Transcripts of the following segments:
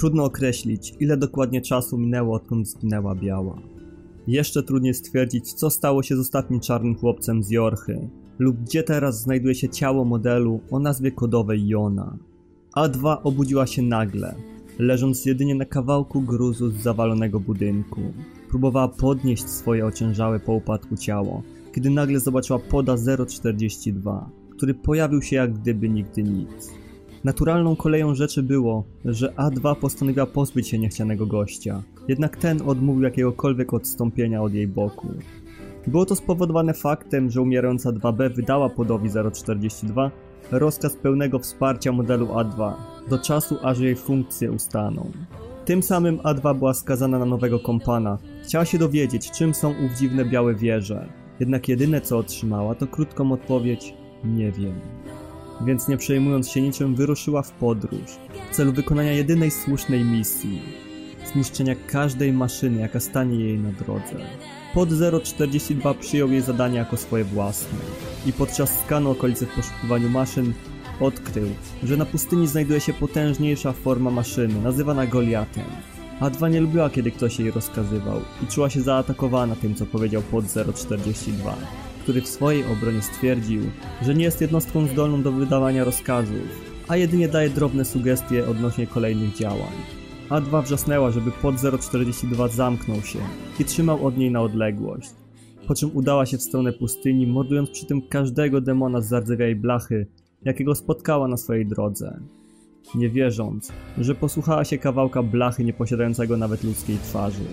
Trudno określić, ile dokładnie czasu minęło odkąd zginęła Biała. Jeszcze trudniej stwierdzić, co stało się z ostatnim czarnym chłopcem z Jorchy, lub gdzie teraz znajduje się ciało modelu o nazwie kodowej Jona. A2 obudziła się nagle, leżąc jedynie na kawałku gruzu z zawalonego budynku. Próbowała podnieść swoje ociężałe po upadku ciało, kiedy nagle zobaczyła poda 042, który pojawił się jak gdyby nigdy nic. Naturalną koleją rzeczy było, że A2 postanowiła pozbyć się niechcianego gościa, jednak ten odmówił jakiegokolwiek odstąpienia od jej boku. Było to spowodowane faktem, że umierająca 2B wydała podowi 042 rozkaz pełnego wsparcia modelu A2 do czasu, aż jej funkcje ustaną. Tym samym A2 była skazana na nowego kompana. Chciała się dowiedzieć, czym są ów dziwne białe wieże. Jednak jedyne co otrzymała to krótką odpowiedź nie wiem. Więc nie przejmując się niczym wyruszyła w podróż w celu wykonania jedynej słusznej misji zniszczenia każdej maszyny, jaka stanie jej na drodze. Pod 042 przyjął jej zadanie jako swoje własne i podczas skanu okolicy w poszukiwaniu maszyn odkrył, że na pustyni znajduje się potężniejsza forma maszyny, nazywana Goliatem. A2 nie lubiła, kiedy ktoś jej rozkazywał i czuła się zaatakowana tym, co powiedział pod 042, który w swojej obronie stwierdził, że nie jest jednostką zdolną do wydawania rozkazów, a jedynie daje drobne sugestie odnośnie kolejnych działań. A2 wrzasnęła, żeby pod 042 zamknął się i trzymał od niej na odległość. Po czym udała się w stronę pustyni, mordując przy tym każdego demona z zardzewiałej blachy, jakiego spotkała na swojej drodze. Nie wierząc, że posłuchała się kawałka blachy nieposiadającego nawet ludzkiej twarzy.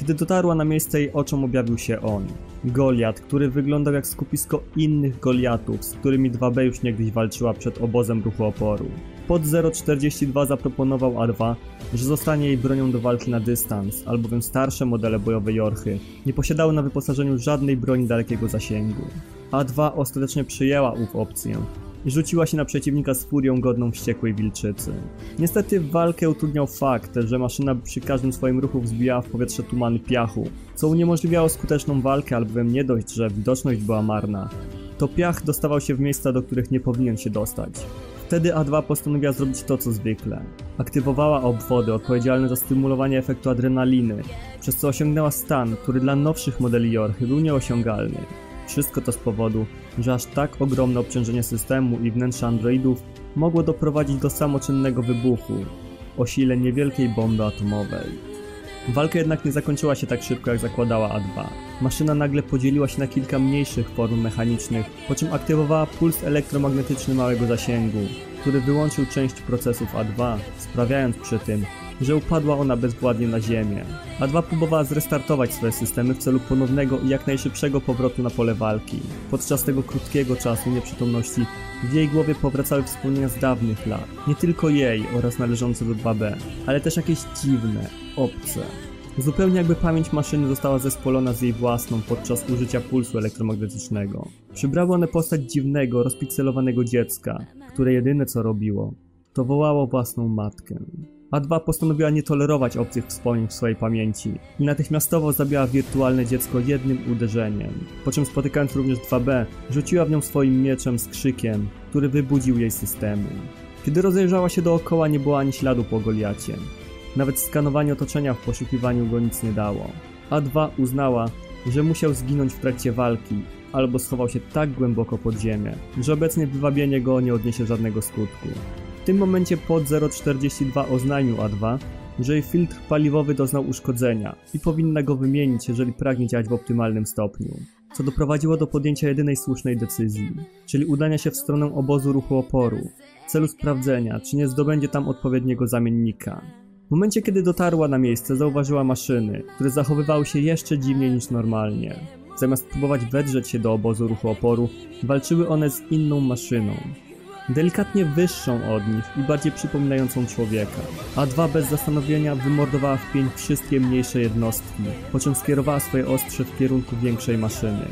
Kiedy dotarła na miejsce jej oczom objawił się on. Goliat, który wyglądał jak skupisko innych Goliatów, z którymi 2B już niegdyś walczyła przed obozem ruchu oporu. Pod 042 zaproponował A2, że zostanie jej bronią do walki na dystans, albowiem starsze modele bojowe Jorchy nie posiadały na wyposażeniu żadnej broni dalekiego zasięgu. A2 ostatecznie przyjęła ów opcję rzuciła się na przeciwnika z furią godną wściekłej wilczycy. Niestety walkę utrudniał fakt, że maszyna przy każdym swoim ruchu wzbijała w powietrze tumany piachu, co uniemożliwiało skuteczną walkę, albowiem nie dość, że widoczność była marna, to piach dostawał się w miejsca, do których nie powinien się dostać. Wtedy A2 postanowiła zrobić to co zwykle. Aktywowała obwody odpowiedzialne za stymulowanie efektu adrenaliny, przez co osiągnęła stan, który dla nowszych modeli Jorchy był nieosiągalny. Wszystko to z powodu, że aż tak ogromne obciążenie systemu i wnętrza androidów mogło doprowadzić do samoczynnego wybuchu o sile niewielkiej bomby atomowej. Walka jednak nie zakończyła się tak szybko jak zakładała A2. Maszyna nagle podzieliła się na kilka mniejszych form mechanicznych, po czym aktywowała puls elektromagnetyczny małego zasięgu, który wyłączył część procesów A2, sprawiając przy tym, że upadła ona bezwładnie na ziemię. A2 próbowała zrestartować swoje systemy w celu ponownego i jak najszybszego powrotu na pole walki. Podczas tego krótkiego czasu nieprzytomności w jej głowie powracały wspomnienia z dawnych lat. Nie tylko jej oraz należące do 2B, ale też jakieś dziwne, obce. Zupełnie jakby pamięć maszyny została zespolona z jej własną podczas użycia pulsu elektromagnetycznego. Przybrały one postać dziwnego, rozpikselowanego dziecka, które jedyne co robiło, to wołało własną matkę. A2 postanowiła nie tolerować obcych wspomnień w swojej pamięci i natychmiastowo zabiła wirtualne dziecko jednym uderzeniem, po czym spotykając również 2B, rzuciła w nią swoim mieczem z krzykiem, który wybudził jej systemy. Kiedy rozejrzała się dookoła nie było ani śladu po Goliacie. Nawet skanowanie otoczenia w poszukiwaniu go nic nie dało. A2 uznała, że musiał zginąć w trakcie walki, albo schował się tak głęboko pod ziemię, że obecnie wywabienie go nie odniesie żadnego skutku. W tym momencie pod 042 oznajmił A2, że jej filtr paliwowy doznał uszkodzenia i powinna go wymienić, jeżeli pragnie działać w optymalnym stopniu. Co doprowadziło do podjęcia jedynej słusznej decyzji, czyli udania się w stronę obozu ruchu oporu, w celu sprawdzenia, czy nie zdobędzie tam odpowiedniego zamiennika. W momencie, kiedy dotarła na miejsce, zauważyła maszyny, które zachowywały się jeszcze dziwniej niż normalnie. Zamiast próbować wedrzeć się do obozu ruchu oporu, walczyły one z inną maszyną, delikatnie wyższą od nich i bardziej przypominającą człowieka. A2 bez zastanowienia wymordowała w pień wszystkie mniejsze jednostki, po czym skierowała swoje ostrze w kierunku większej maszyny.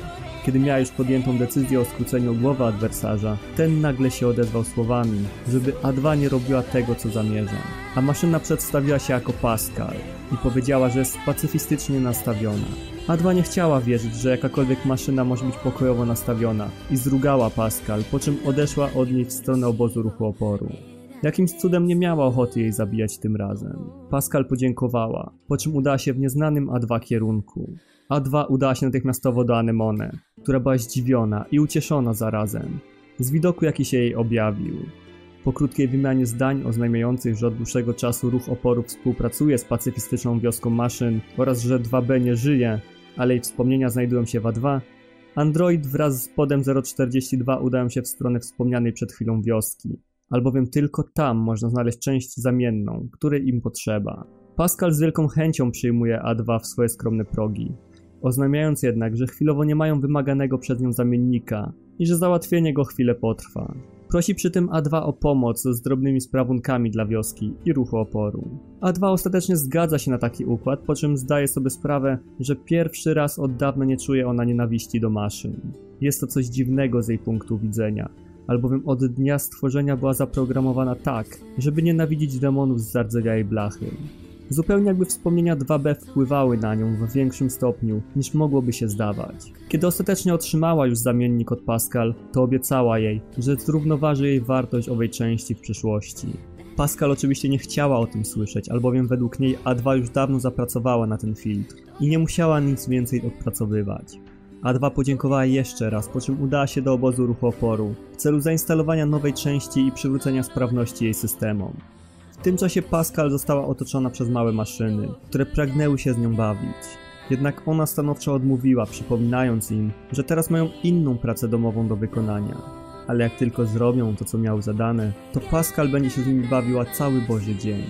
Kiedy miała już podjętą decyzję o skróceniu głowy adwersarza, ten nagle się odezwał słowami, żeby A2 nie robiła tego, co zamierza. A maszyna przedstawiła się jako Pascal i powiedziała, że jest pacyfistycznie nastawiona. A2 nie chciała wierzyć, że jakakolwiek maszyna może być pokojowo nastawiona i zrugała Pascal, po czym odeszła od niej w stronę obozu ruchu oporu. Jakimś cudem nie miała ochoty jej zabijać tym razem. Pascal podziękowała, po czym udała się w nieznanym A2 kierunku. A2 udała się natychmiastowo do Anemone, która była zdziwiona i ucieszona zarazem z widoku jaki się jej objawił. Po krótkiej wymianie zdań oznajmiających, że od dłuższego czasu ruch oporu współpracuje z pacyfistyczną wioską maszyn oraz że 2B nie żyje, ale jej wspomnienia znajdują się w A2, Android wraz z podem 042 udają się w stronę wspomnianej przed chwilą wioski, albowiem tylko tam można znaleźć część zamienną, której im potrzeba. Pascal z wielką chęcią przyjmuje A2 w swoje skromne progi, oznajmiając jednak, że chwilowo nie mają wymaganego przez nią zamiennika i że załatwienie go chwilę potrwa. Prosi przy tym A2 o pomoc z drobnymi sprawunkami dla wioski i ruchu oporu. A2 ostatecznie zgadza się na taki układ, po czym zdaje sobie sprawę, że pierwszy raz od dawna nie czuje ona nienawiści do maszyn. Jest to coś dziwnego z jej punktu widzenia, albowiem od dnia stworzenia była zaprogramowana tak, żeby nienawidzić demonów z zardzewiałej blachy. Zupełnie jakby wspomnienia 2B wpływały na nią w większym stopniu niż mogłoby się zdawać. Kiedy ostatecznie otrzymała już zamiennik od Pascal, to obiecała jej, że zrównoważy jej wartość owej części w przyszłości. Pascal oczywiście nie chciała o tym słyszeć, albowiem według niej A2 już dawno zapracowała na ten filtr i nie musiała nic więcej odpracowywać. A2 podziękowała jeszcze raz, po czym udała się do obozu ruchu oporu w celu zainstalowania nowej części i przywrócenia sprawności jej systemom. W tym czasie Pascal została otoczona przez małe maszyny, które pragnęły się z nią bawić. Jednak ona stanowczo odmówiła, przypominając im, że teraz mają inną pracę domową do wykonania. Ale jak tylko zrobią to, co miały zadane, to Pascal będzie się z nimi bawiła cały Boży dzień.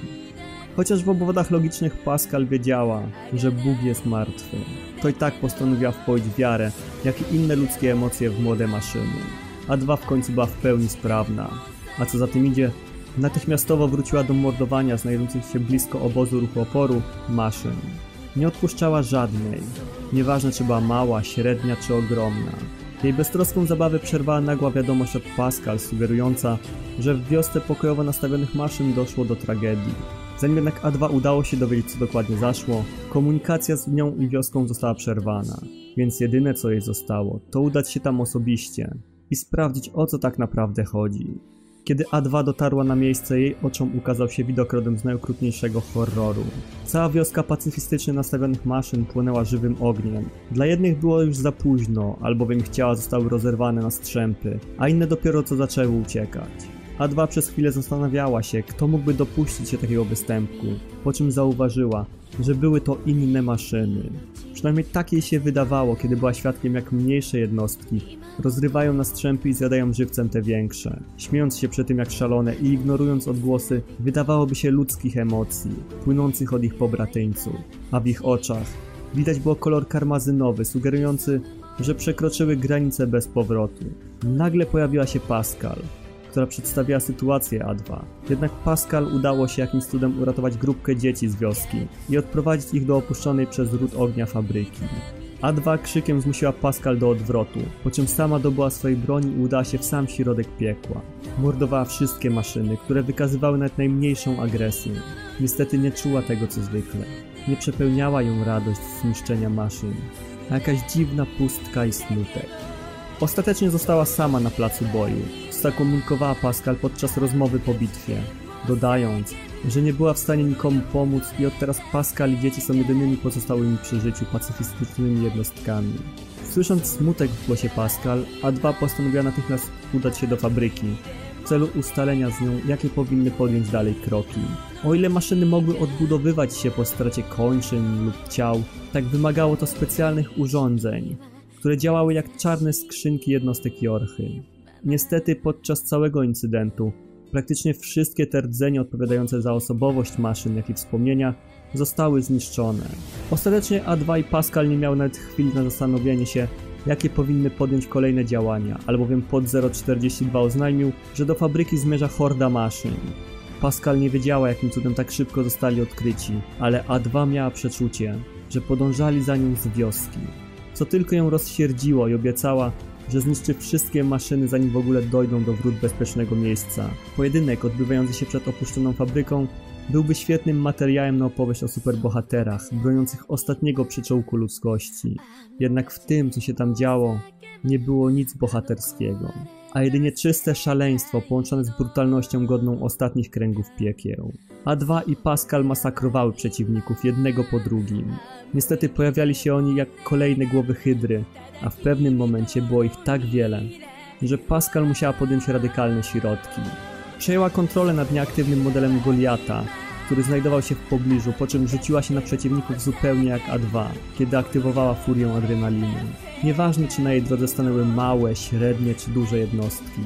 Chociaż w obwodach logicznych Pascal wiedziała, że Bóg jest martwy, to i tak postanowiła wpoić wiarę, jak i inne ludzkie emocje w młode maszyny. A dwa w końcu była w pełni sprawna. A co za tym idzie, Natychmiastowo wróciła do mordowania znajdujących się blisko obozu ruchu oporu maszyn. Nie odpuszczała żadnej, nieważne czy była mała, średnia czy ogromna. Jej beztroską zabawę przerwała nagła wiadomość od Pascal, sugerująca, że w wiosce pokojowo nastawionych maszyn doszło do tragedii. Zanim jednak A2 udało się dowiedzieć co dokładnie zaszło, komunikacja z nią i wioską została przerwana, więc jedyne co jej zostało, to udać się tam osobiście i sprawdzić o co tak naprawdę chodzi. Kiedy A2 dotarła na miejsce, jej oczom ukazał się widok rodem z najokrutniejszego horroru. Cała wioska pacyfistycznie nastawionych maszyn płonęła żywym ogniem. Dla jednych było już za późno, albowiem ich ciała zostały rozerwane na strzępy, a inne dopiero co zaczęły uciekać. A2 przez chwilę zastanawiała się, kto mógłby dopuścić się takiego występku, po czym zauważyła, że były to inne maszyny. Przynajmniej tak jej się wydawało, kiedy była świadkiem jak mniejsze jednostki rozrywają na strzępy i zjadają żywcem te większe, śmiejąc się przy tym jak szalone i ignorując odgłosy, wydawałoby się ludzkich emocji, płynących od ich pobratyńców, a w ich oczach widać było kolor karmazynowy, sugerujący, że przekroczyły granice bez powrotu. Nagle pojawiła się Pascal, która przedstawiała sytuację A2. Jednak Pascal udało się jakimś cudem uratować grupkę dzieci z wioski i odprowadzić ich do opuszczonej przez ród ognia fabryki. A2 krzykiem zmusiła Pascal do odwrotu, po czym sama dobyła swojej broni i udała się w sam środek piekła. Mordowała wszystkie maszyny, które wykazywały nawet najmniejszą agresję. Niestety nie czuła tego co zwykle. Nie przepełniała ją radość zniszczenia maszyn, a jakaś dziwna pustka i smutek. Ostatecznie została sama na placu boju, zakomunikowała Pascal podczas rozmowy po bitwie, dodając, że nie była w stanie nikomu pomóc i od teraz Pascal i dzieci są jedynymi pozostałymi przy życiu pacyfistycznymi jednostkami. Słysząc smutek w głosie Pascal, A2 postanowiła natychmiast udać się do fabryki w celu ustalenia z nią, jakie powinny podjąć dalej kroki. O ile maszyny mogły odbudowywać się po stracie kończyn lub ciał, tak wymagało to specjalnych urządzeń, które działały jak czarne skrzynki jednostek Jorchy. Niestety podczas całego incydentu praktycznie wszystkie te rdzenie odpowiadające za osobowość maszyn, jak i wspomnienia zostały zniszczone. Ostatecznie A2 i Pascal nie miały nawet chwili na zastanowienie się, jakie powinny podjąć kolejne działania, albowiem pod 042 oznajmił, że do fabryki zmierza horda maszyn. Pascal nie wiedziała, jakim cudem tak szybko zostali odkryci, ale A2 miała przeczucie, że podążali za nią z wioski. Co tylko ją rozsierdziło i obiecała, że zniszczy wszystkie maszyny zanim w ogóle dojdą do wrót bezpiecznego miejsca. Pojedynek odbywający się przed opuszczoną fabryką byłby świetnym materiałem na opowieść o superbohaterach, broniących ostatniego przyczółku ludzkości. Jednak w tym, co się tam działo, nie było nic bohaterskiego. A jedynie czyste szaleństwo połączone z brutalnością godną ostatnich kręgów piekieł. A2 i Pascal masakrowały przeciwników jednego po drugim. Niestety pojawiali się oni jak kolejne głowy hydry, a w pewnym momencie było ich tak wiele, że Pascal musiała podjąć radykalne środki. Przejęła kontrolę nad nieaktywnym modelem Goliata, który znajdował się w pobliżu, po czym rzuciła się na przeciwników zupełnie jak A2, kiedy aktywowała furię adrenaliny. Nieważne czy na jej drodze stanęły małe, średnie czy duże jednostki.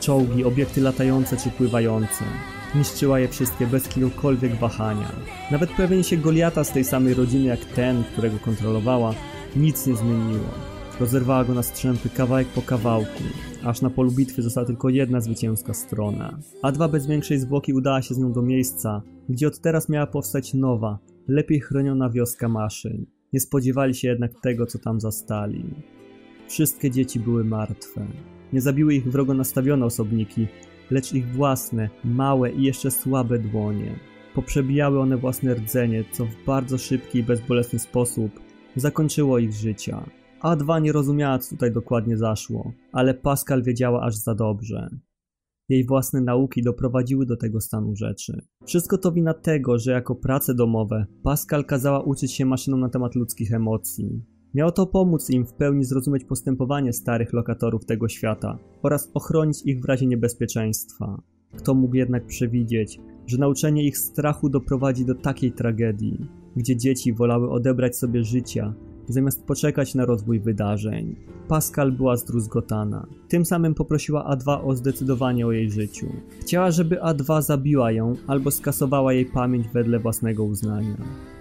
Czołgi, obiekty latające czy pływające. Niszczyła je wszystkie bez jakiegokolwiek wahania. Nawet pojawienie się Goliata z tej samej rodziny jak ten, którego kontrolowała, nic nie zmieniło. Rozerwała go na strzępy kawałek po kawałku, aż na polu bitwy została tylko jedna zwycięska strona. A2 bez większej zwłoki udała się z nią do miejsca, gdzie od teraz miała powstać nowa, lepiej chroniona wioska maszyn. Nie spodziewali się jednak tego, co tam zastali. Wszystkie dzieci były martwe. Nie zabiły ich wrogo nastawione osobniki, lecz ich własne, małe i jeszcze słabe dłonie. Poprzebijały one własne rdzenie, co w bardzo szybki i bezbolesny sposób zakończyło ich życia. A2 nie rozumiała, co tutaj dokładnie zaszło, ale Pascal wiedziała aż za dobrze. Jej własne nauki doprowadziły do tego stanu rzeczy. Wszystko to wina tego, że jako prace domowe Pascal kazała uczyć się maszynom na temat ludzkich emocji. Miało to pomóc im w pełni zrozumieć postępowanie starych lokatorów tego świata oraz ochronić ich w razie niebezpieczeństwa. Kto mógł jednak przewidzieć, że nauczenie ich strachu doprowadzi do takiej tragedii, gdzie dzieci wolały odebrać sobie życia, zamiast poczekać na rozwój wydarzeń. Pascal była zdruzgotana. Tym samym poprosiła A2 o zdecydowanie o jej życiu. Chciała, żeby A2 zabiła ją albo skasowała jej pamięć wedle własnego uznania.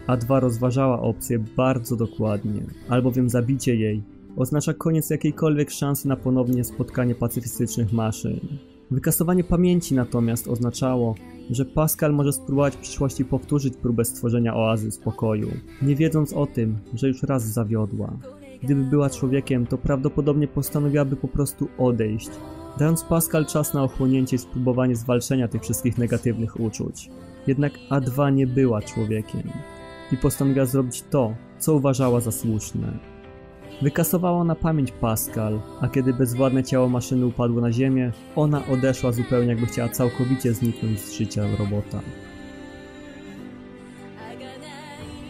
A2 rozważała opcję bardzo dokładnie, albowiem zabicie jej oznacza koniec jakiejkolwiek szansy na ponownie spotkanie pacyfistycznych maszyn. Wykasowanie pamięci natomiast oznaczało, że Pascal może spróbować w przyszłości powtórzyć próbę stworzenia oazy spokoju, nie wiedząc o tym, że już raz zawiodła. Gdyby była człowiekiem, to prawdopodobnie postanowiłaby po prostu odejść, dając Pascal czas na ochłonięcie i spróbowanie zwalczenia tych wszystkich negatywnych uczuć. Jednak A2 nie była człowiekiem i postanowiła zrobić to, co uważała za słuszne. Wykasowała na pamięć Pascal, a kiedy bezwładne ciało maszyny upadło na ziemię, ona odeszła zupełnie jakby chciała całkowicie zniknąć z życia robota.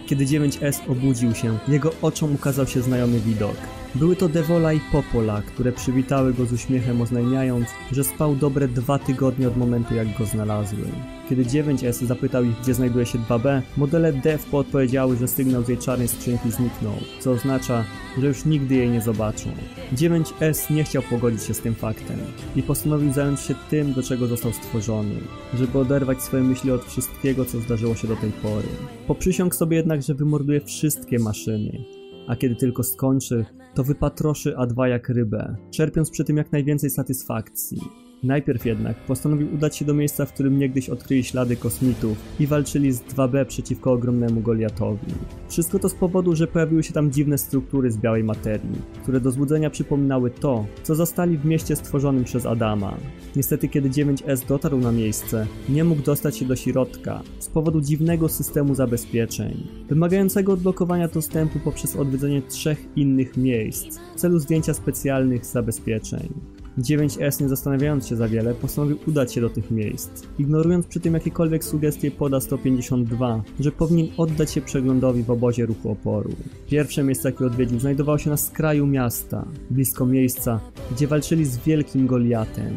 Kiedy 9S obudził się, jego oczom ukazał się znajomy widok. Były to Devola i Popola, które przywitały go z uśmiechem oznajmiając, że spał dobre dwa tygodnie od momentu jak go znalazły. Kiedy 9S zapytał ich, gdzie znajduje się 2B, modele DEV podpowiedziały, że sygnał z jej czarnej skrzynki zniknął, co oznacza, że już nigdy jej nie zobaczą. 9S nie chciał pogodzić się z tym faktem i postanowił zająć się tym, do czego został stworzony, żeby oderwać swoje myśli od wszystkiego, co zdarzyło się do tej pory. Poprzysiągł sobie jednak, że wymorduje wszystkie maszyny, a kiedy tylko skończy, to wypatroszy A2 jak rybę, czerpiąc przy tym jak najwięcej satysfakcji. Najpierw jednak postanowił udać się do miejsca, w którym niegdyś odkryli ślady kosmitów i walczyli z 2B przeciwko ogromnemu Goliatowi. Wszystko to z powodu, że pojawiły się tam dziwne struktury z białej materii, które do złudzenia przypominały to, co zastali w mieście stworzonym przez Adama. Niestety, kiedy 9S dotarł na miejsce, nie mógł dostać się do środka z powodu dziwnego systemu zabezpieczeń, wymagającego odblokowania dostępu poprzez odwiedzenie trzech innych miejsc w celu zdjęcia specjalnych zabezpieczeń. 9S, nie zastanawiając się za wiele, postanowił udać się do tych miejsc, ignorując przy tym jakiekolwiek sugestie poda 152, że powinien oddać się przeglądowi w obozie ruchu oporu. Pierwsze miejsce, jakie odwiedził, znajdowało się na skraju miasta, blisko miejsca, gdzie walczyli z wielkim Goliatem.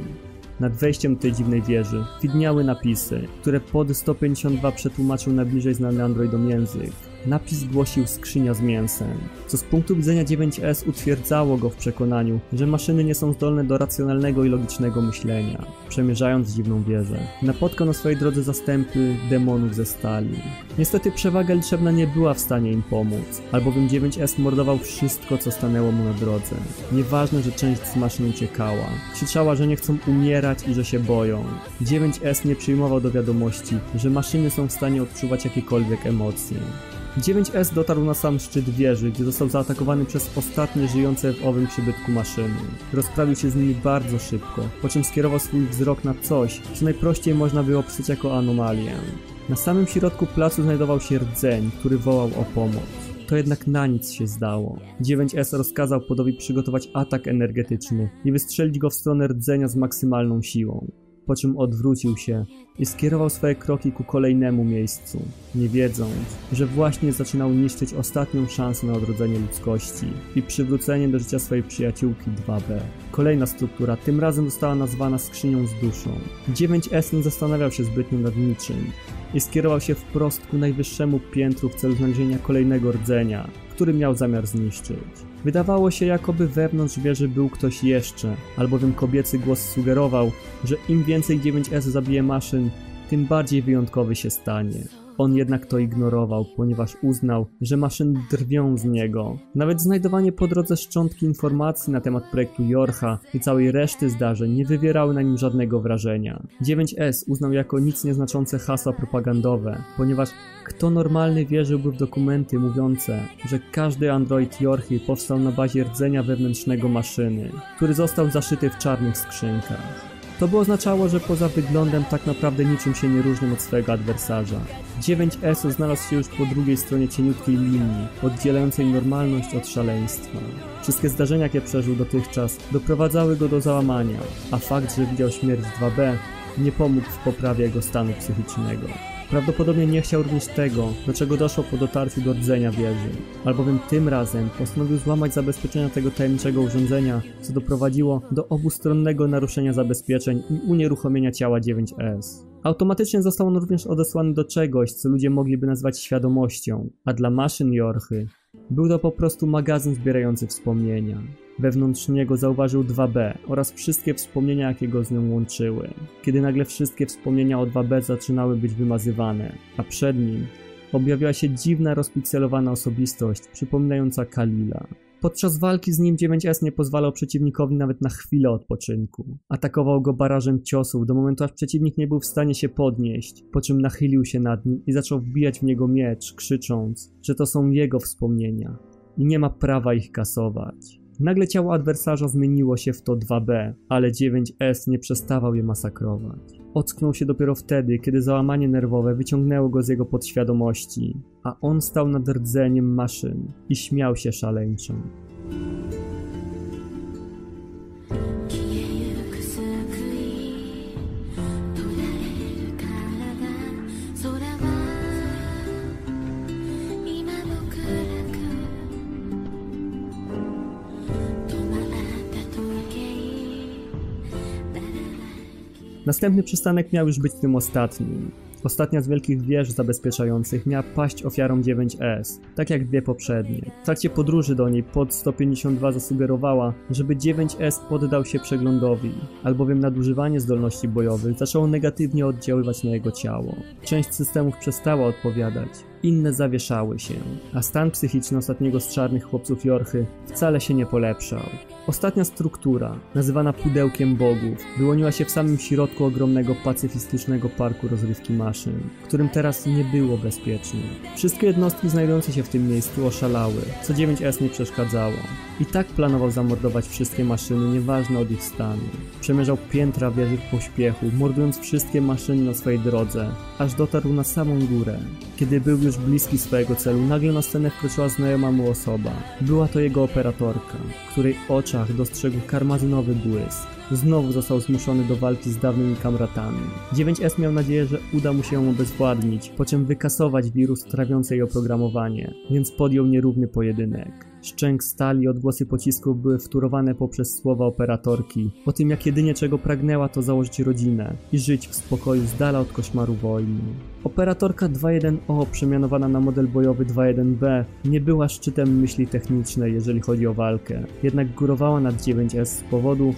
Nad wejściem tej dziwnej wieży widniały napisy, które pod 152 przetłumaczył na bliżej znany androidom język. Napis głosił skrzynia z mięsem, co z punktu widzenia 9S utwierdzało go w przekonaniu, że maszyny nie są zdolne do racjonalnego i logicznego myślenia. Przemierzając dziwną wieżę, napotkał na swojej drodze zastępy demonów ze stali. Niestety przewaga liczebna nie była w stanie im pomóc, albowiem 9S mordował wszystko, co stanęło mu na drodze. Nieważne, że część z maszyn uciekała. Krzyczała, że nie chcą umierać i że się boją. 9S nie przyjmował do wiadomości, że maszyny są w stanie odczuwać jakiekolwiek emocje. 9S dotarł na sam szczyt wieży, gdzie został zaatakowany przez ostatnie żyjące w owym przybytku maszyny. Rozprawił się z nimi bardzo szybko, po czym skierował swój wzrok na coś, co najprościej można by opisać jako anomalię. Na samym środku placu znajdował się rdzeń, który wołał o pomoc. to jednak na nic się zdało. 9S rozkazał podowi przygotować atak energetyczny i wystrzelić go w stronę rdzenia z maksymalną siłą po czym odwrócił się i skierował swoje kroki ku kolejnemu miejscu, nie wiedząc, że właśnie zaczynał niszczyć ostatnią szansę na odrodzenie ludzkości i przywrócenie do życia swojej przyjaciółki 2B. Kolejna struktura, tym razem została nazwana skrzynią z duszą. 9S nie zastanawiał się zbytnio nad niczym i skierował się wprost ku najwyższemu piętru w celu znalezienia kolejnego rdzenia, który miał zamiar zniszczyć. Wydawało się, jakoby wewnątrz wieży był ktoś jeszcze, albowiem kobiecy głos sugerował, że im więcej 9S zabije maszyn, tym bardziej wyjątkowy się stanie. On jednak to ignorował, ponieważ uznał, że maszyny drwią z niego. Nawet znajdowanie po drodze szczątki informacji na temat projektu Jorcha i całej reszty zdarzeń nie wywierały na nim żadnego wrażenia. 9S uznał jako nic nieznaczące hasła propagandowe, ponieważ kto normalny wierzyłby w dokumenty mówiące, że każdy android Jorchy powstał na bazie rdzenia wewnętrznego maszyny, który został zaszyty w czarnych skrzynkach. To by oznaczało, że poza wyglądem tak naprawdę niczym się nie różnił od swojego adwersarza. 9S znalazł się już po drugiej stronie cieniutkiej linii, oddzielającej normalność od szaleństwa. Wszystkie zdarzenia, jakie przeżył dotychczas, doprowadzały go do załamania, a fakt, że widział śmierć 2B, nie pomógł w poprawie jego stanu psychicznego. Prawdopodobnie nie chciał również tego, do czego doszło po dotarciu do rdzenia wieży, albowiem tym razem postanowił złamać zabezpieczenia tego tajemniczego urządzenia, co doprowadziło do obustronnego naruszenia zabezpieczeń i unieruchomienia ciała 9S. Automatycznie został on również odesłany do czegoś, co ludzie mogliby nazwać świadomością, a dla maszyn Jorchy był to po prostu magazyn zbierający wspomnienia. Wewnątrz niego zauważył 2B oraz wszystkie wspomnienia, jakie go z nią łączyły. Kiedy nagle wszystkie wspomnienia o 2B zaczynały być wymazywane, a przed nim objawiła się dziwna, rozpikselowana osobistość, przypominająca Kalila. Podczas walki z nim 9S nie pozwalał przeciwnikowi nawet na chwilę odpoczynku. Atakował go barażem ciosów do momentu, aż przeciwnik nie był w stanie się podnieść, po czym nachylił się nad nim i zaczął wbijać w niego miecz, krzycząc, że to są jego wspomnienia i nie ma prawa ich kasować. Nagle ciało adwersarza zmieniło się w to 2B, ale 9S nie przestawał je masakrować. Ocknął się dopiero wtedy, kiedy załamanie nerwowe wyciągnęło go z jego podświadomości, a on stał nad rdzeniem maszyn i śmiał się szaleńczo. Następny przystanek miał już być tym ostatnim. Ostatnia z wielkich wież zabezpieczających miała paść ofiarą 9S, tak jak dwie poprzednie. W trakcie podróży do niej pod 152 zasugerowała, żeby 9S poddał się przeglądowi, albowiem nadużywanie zdolności bojowych zaczęło negatywnie oddziaływać na jego ciało. Część systemów przestała odpowiadać, inne zawieszały się, a stan psychiczny ostatniego z czarnych chłopców Jorchy wcale się nie polepszał. Ostatnia struktura, nazywana pudełkiem bogów, wyłoniła się w samym środku ogromnego pacyfistycznego parku rozrywki maszyn, którym teraz nie było bezpiecznie. Wszystkie jednostki znajdujące się w tym miejscu oszalały, co 9S nie przeszkadzało. I tak planował zamordować wszystkie maszyny, nieważne od ich stanu. Przemierzał piętra wieży w pośpiechu, mordując wszystkie maszyny na swojej drodze, aż dotarł na samą górę. Kiedy był już bliski swojego celu, nagle na scenę wkroczyła znajoma mu osoba. Była to jego operatorka, której oczach dostrzegł karmazynowy błysk. Znowu został zmuszony do walki z dawnymi kamratami. 9S miał nadzieję, że uda mu się ją obezwładnić, po czym wykasować wirus trawiący jej oprogramowanie, więc podjął nierówny pojedynek. Szczęk stali, odgłosy pocisków były wturowane poprzez słowa operatorki o tym, jak jedynie czego pragnęła to założyć rodzinę i żyć w spokoju z dala od koszmaru wojny. Operatorka 2.1O, przemianowana na model bojowy 2.1B, nie była szczytem myśli technicznej, jeżeli chodzi o walkę, jednak górowała nad 9S z powodu,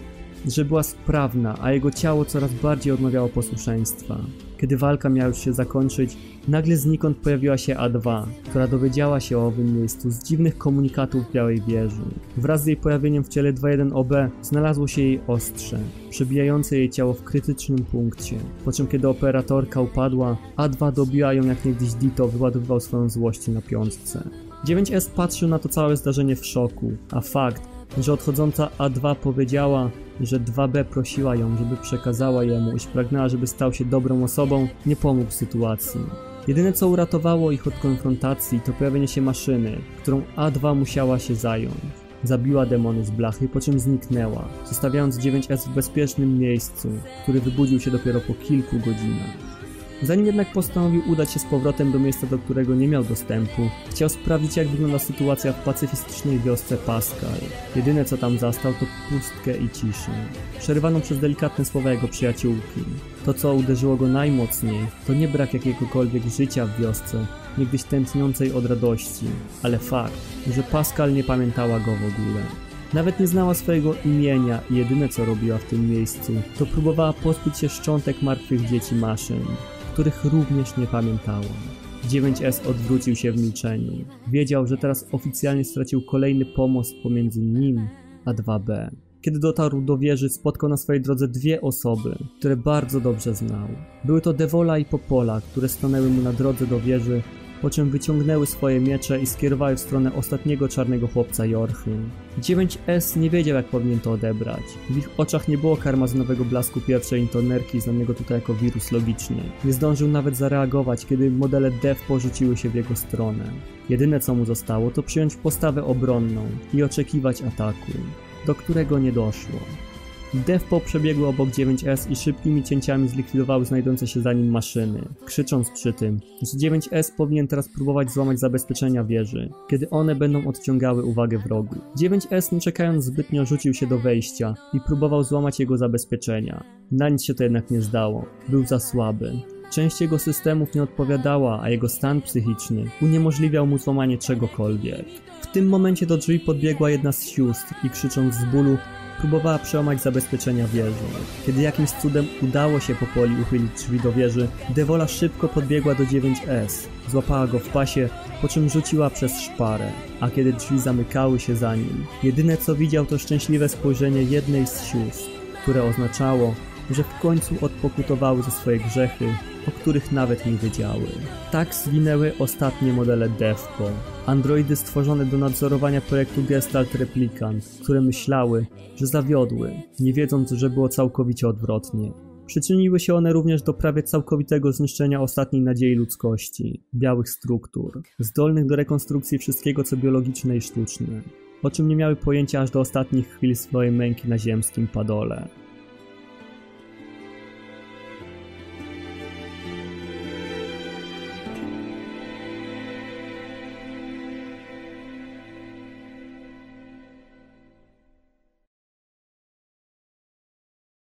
że była sprawna, a jego ciało coraz bardziej odmawiało posłuszeństwa. Kiedy walka miała już się zakończyć, nagle znikąd pojawiła się A2, która dowiedziała się o owym miejscu z dziwnych komunikatów Białej Wieży. Wraz z jej pojawieniem w ciele 2.1OB znalazło się jej ostrze, przebijające jej ciało w krytycznym punkcie. Po czym kiedy operatorka upadła, A2 dobiła ją jak niegdyś Dito wyładowywał swoją złość na piątce. 9S patrzył na to całe zdarzenie w szoku, a fakt, że odchodząca A2 powiedziała, że 2B prosiła ją, żeby przekazała jemu, iż pragnęła, żeby stał się dobrą osobą, nie pomógł sytuacji. Jedyne co uratowało ich od konfrontacji to pojawienie się maszyny, którą A2 musiała się zająć. Zabiła demony z blachy, po czym zniknęła, zostawiając 9S w bezpiecznym miejscu, który wybudził się dopiero po kilku godzinach. Zanim jednak postanowił udać się z powrotem do miejsca, do którego nie miał dostępu, chciał sprawdzić jak wygląda sytuacja w pacyfistycznej wiosce Pascal. Jedyne co tam zastał to pustkę i ciszę, przerywaną przez delikatne słowa jego przyjaciółki. To co uderzyło go najmocniej, to nie brak jakiegokolwiek życia w wiosce, niegdyś tętniącej od radości, ale fakt, że Pascal nie pamiętała go w ogóle. Nawet nie znała swojego imienia i jedyne co robiła w tym miejscu, to próbowała pozbyć się szczątek martwych dzieci maszyn których również nie pamiętała. 9S odwrócił się w milczeniu. Wiedział, że teraz oficjalnie stracił kolejny pomost pomiędzy nim a 2B. Kiedy dotarł do wieży, spotkał na swojej drodze dwie osoby, które bardzo dobrze znał. Były to Devola i Popola, które stanęły mu na drodze do wieży po czym wyciągnęły swoje miecze i skierowały w stronę ostatniego czarnego chłopca Jorchy. 9S nie wiedział jak powinien to odebrać. W ich oczach nie było karmazynowego blasku pierwszej intonerki znanego tutaj jako wirus logiczny. Nie zdążył nawet zareagować, kiedy modele DEV porzuciły się w jego stronę. Jedyne co mu zostało to przyjąć postawę obronną i oczekiwać ataku, do którego nie doszło. Defpo przebiegły obok 9S i szybkimi cięciami zlikwidowały znajdujące się za nim maszyny, krzycząc przy tym, że 9S powinien teraz próbować złamać zabezpieczenia wieży, kiedy one będą odciągały uwagę wrogu. 9S nie czekając zbytnio rzucił się do wejścia i próbował złamać jego zabezpieczenia. Na nic się to jednak nie zdało, był za słaby. Część jego systemów nie odpowiadała, a jego stan psychiczny uniemożliwiał mu złamanie czegokolwiek. W tym momencie do drzwi podbiegła jedna z sióstr i krzycząc z bólu próbowała przełamać zabezpieczenia wieży. Kiedy jakimś cudem udało się Popoli uchylić drzwi do wieży, Devola szybko podbiegła do 9S, złapała go w pasie, po czym rzuciła przez szparę, a kiedy drzwi zamykały się za nim, jedyne co widział to szczęśliwe spojrzenie jednej z sióstr, które oznaczało, że w końcu odpokutowały za swoje grzechy, o których nawet nie wiedziały. Tak zwinęły ostatnie modele DEFCO, androidy stworzone do nadzorowania projektu Gestalt Replicant, które myślały, że zawiodły, nie wiedząc, że było całkowicie odwrotnie. Przyczyniły się one również do prawie całkowitego zniszczenia ostatniej nadziei ludzkości białych struktur, zdolnych do rekonstrukcji wszystkiego co biologiczne i sztuczne, o czym nie miały pojęcia aż do ostatnich chwil swojej męki na ziemskim padole.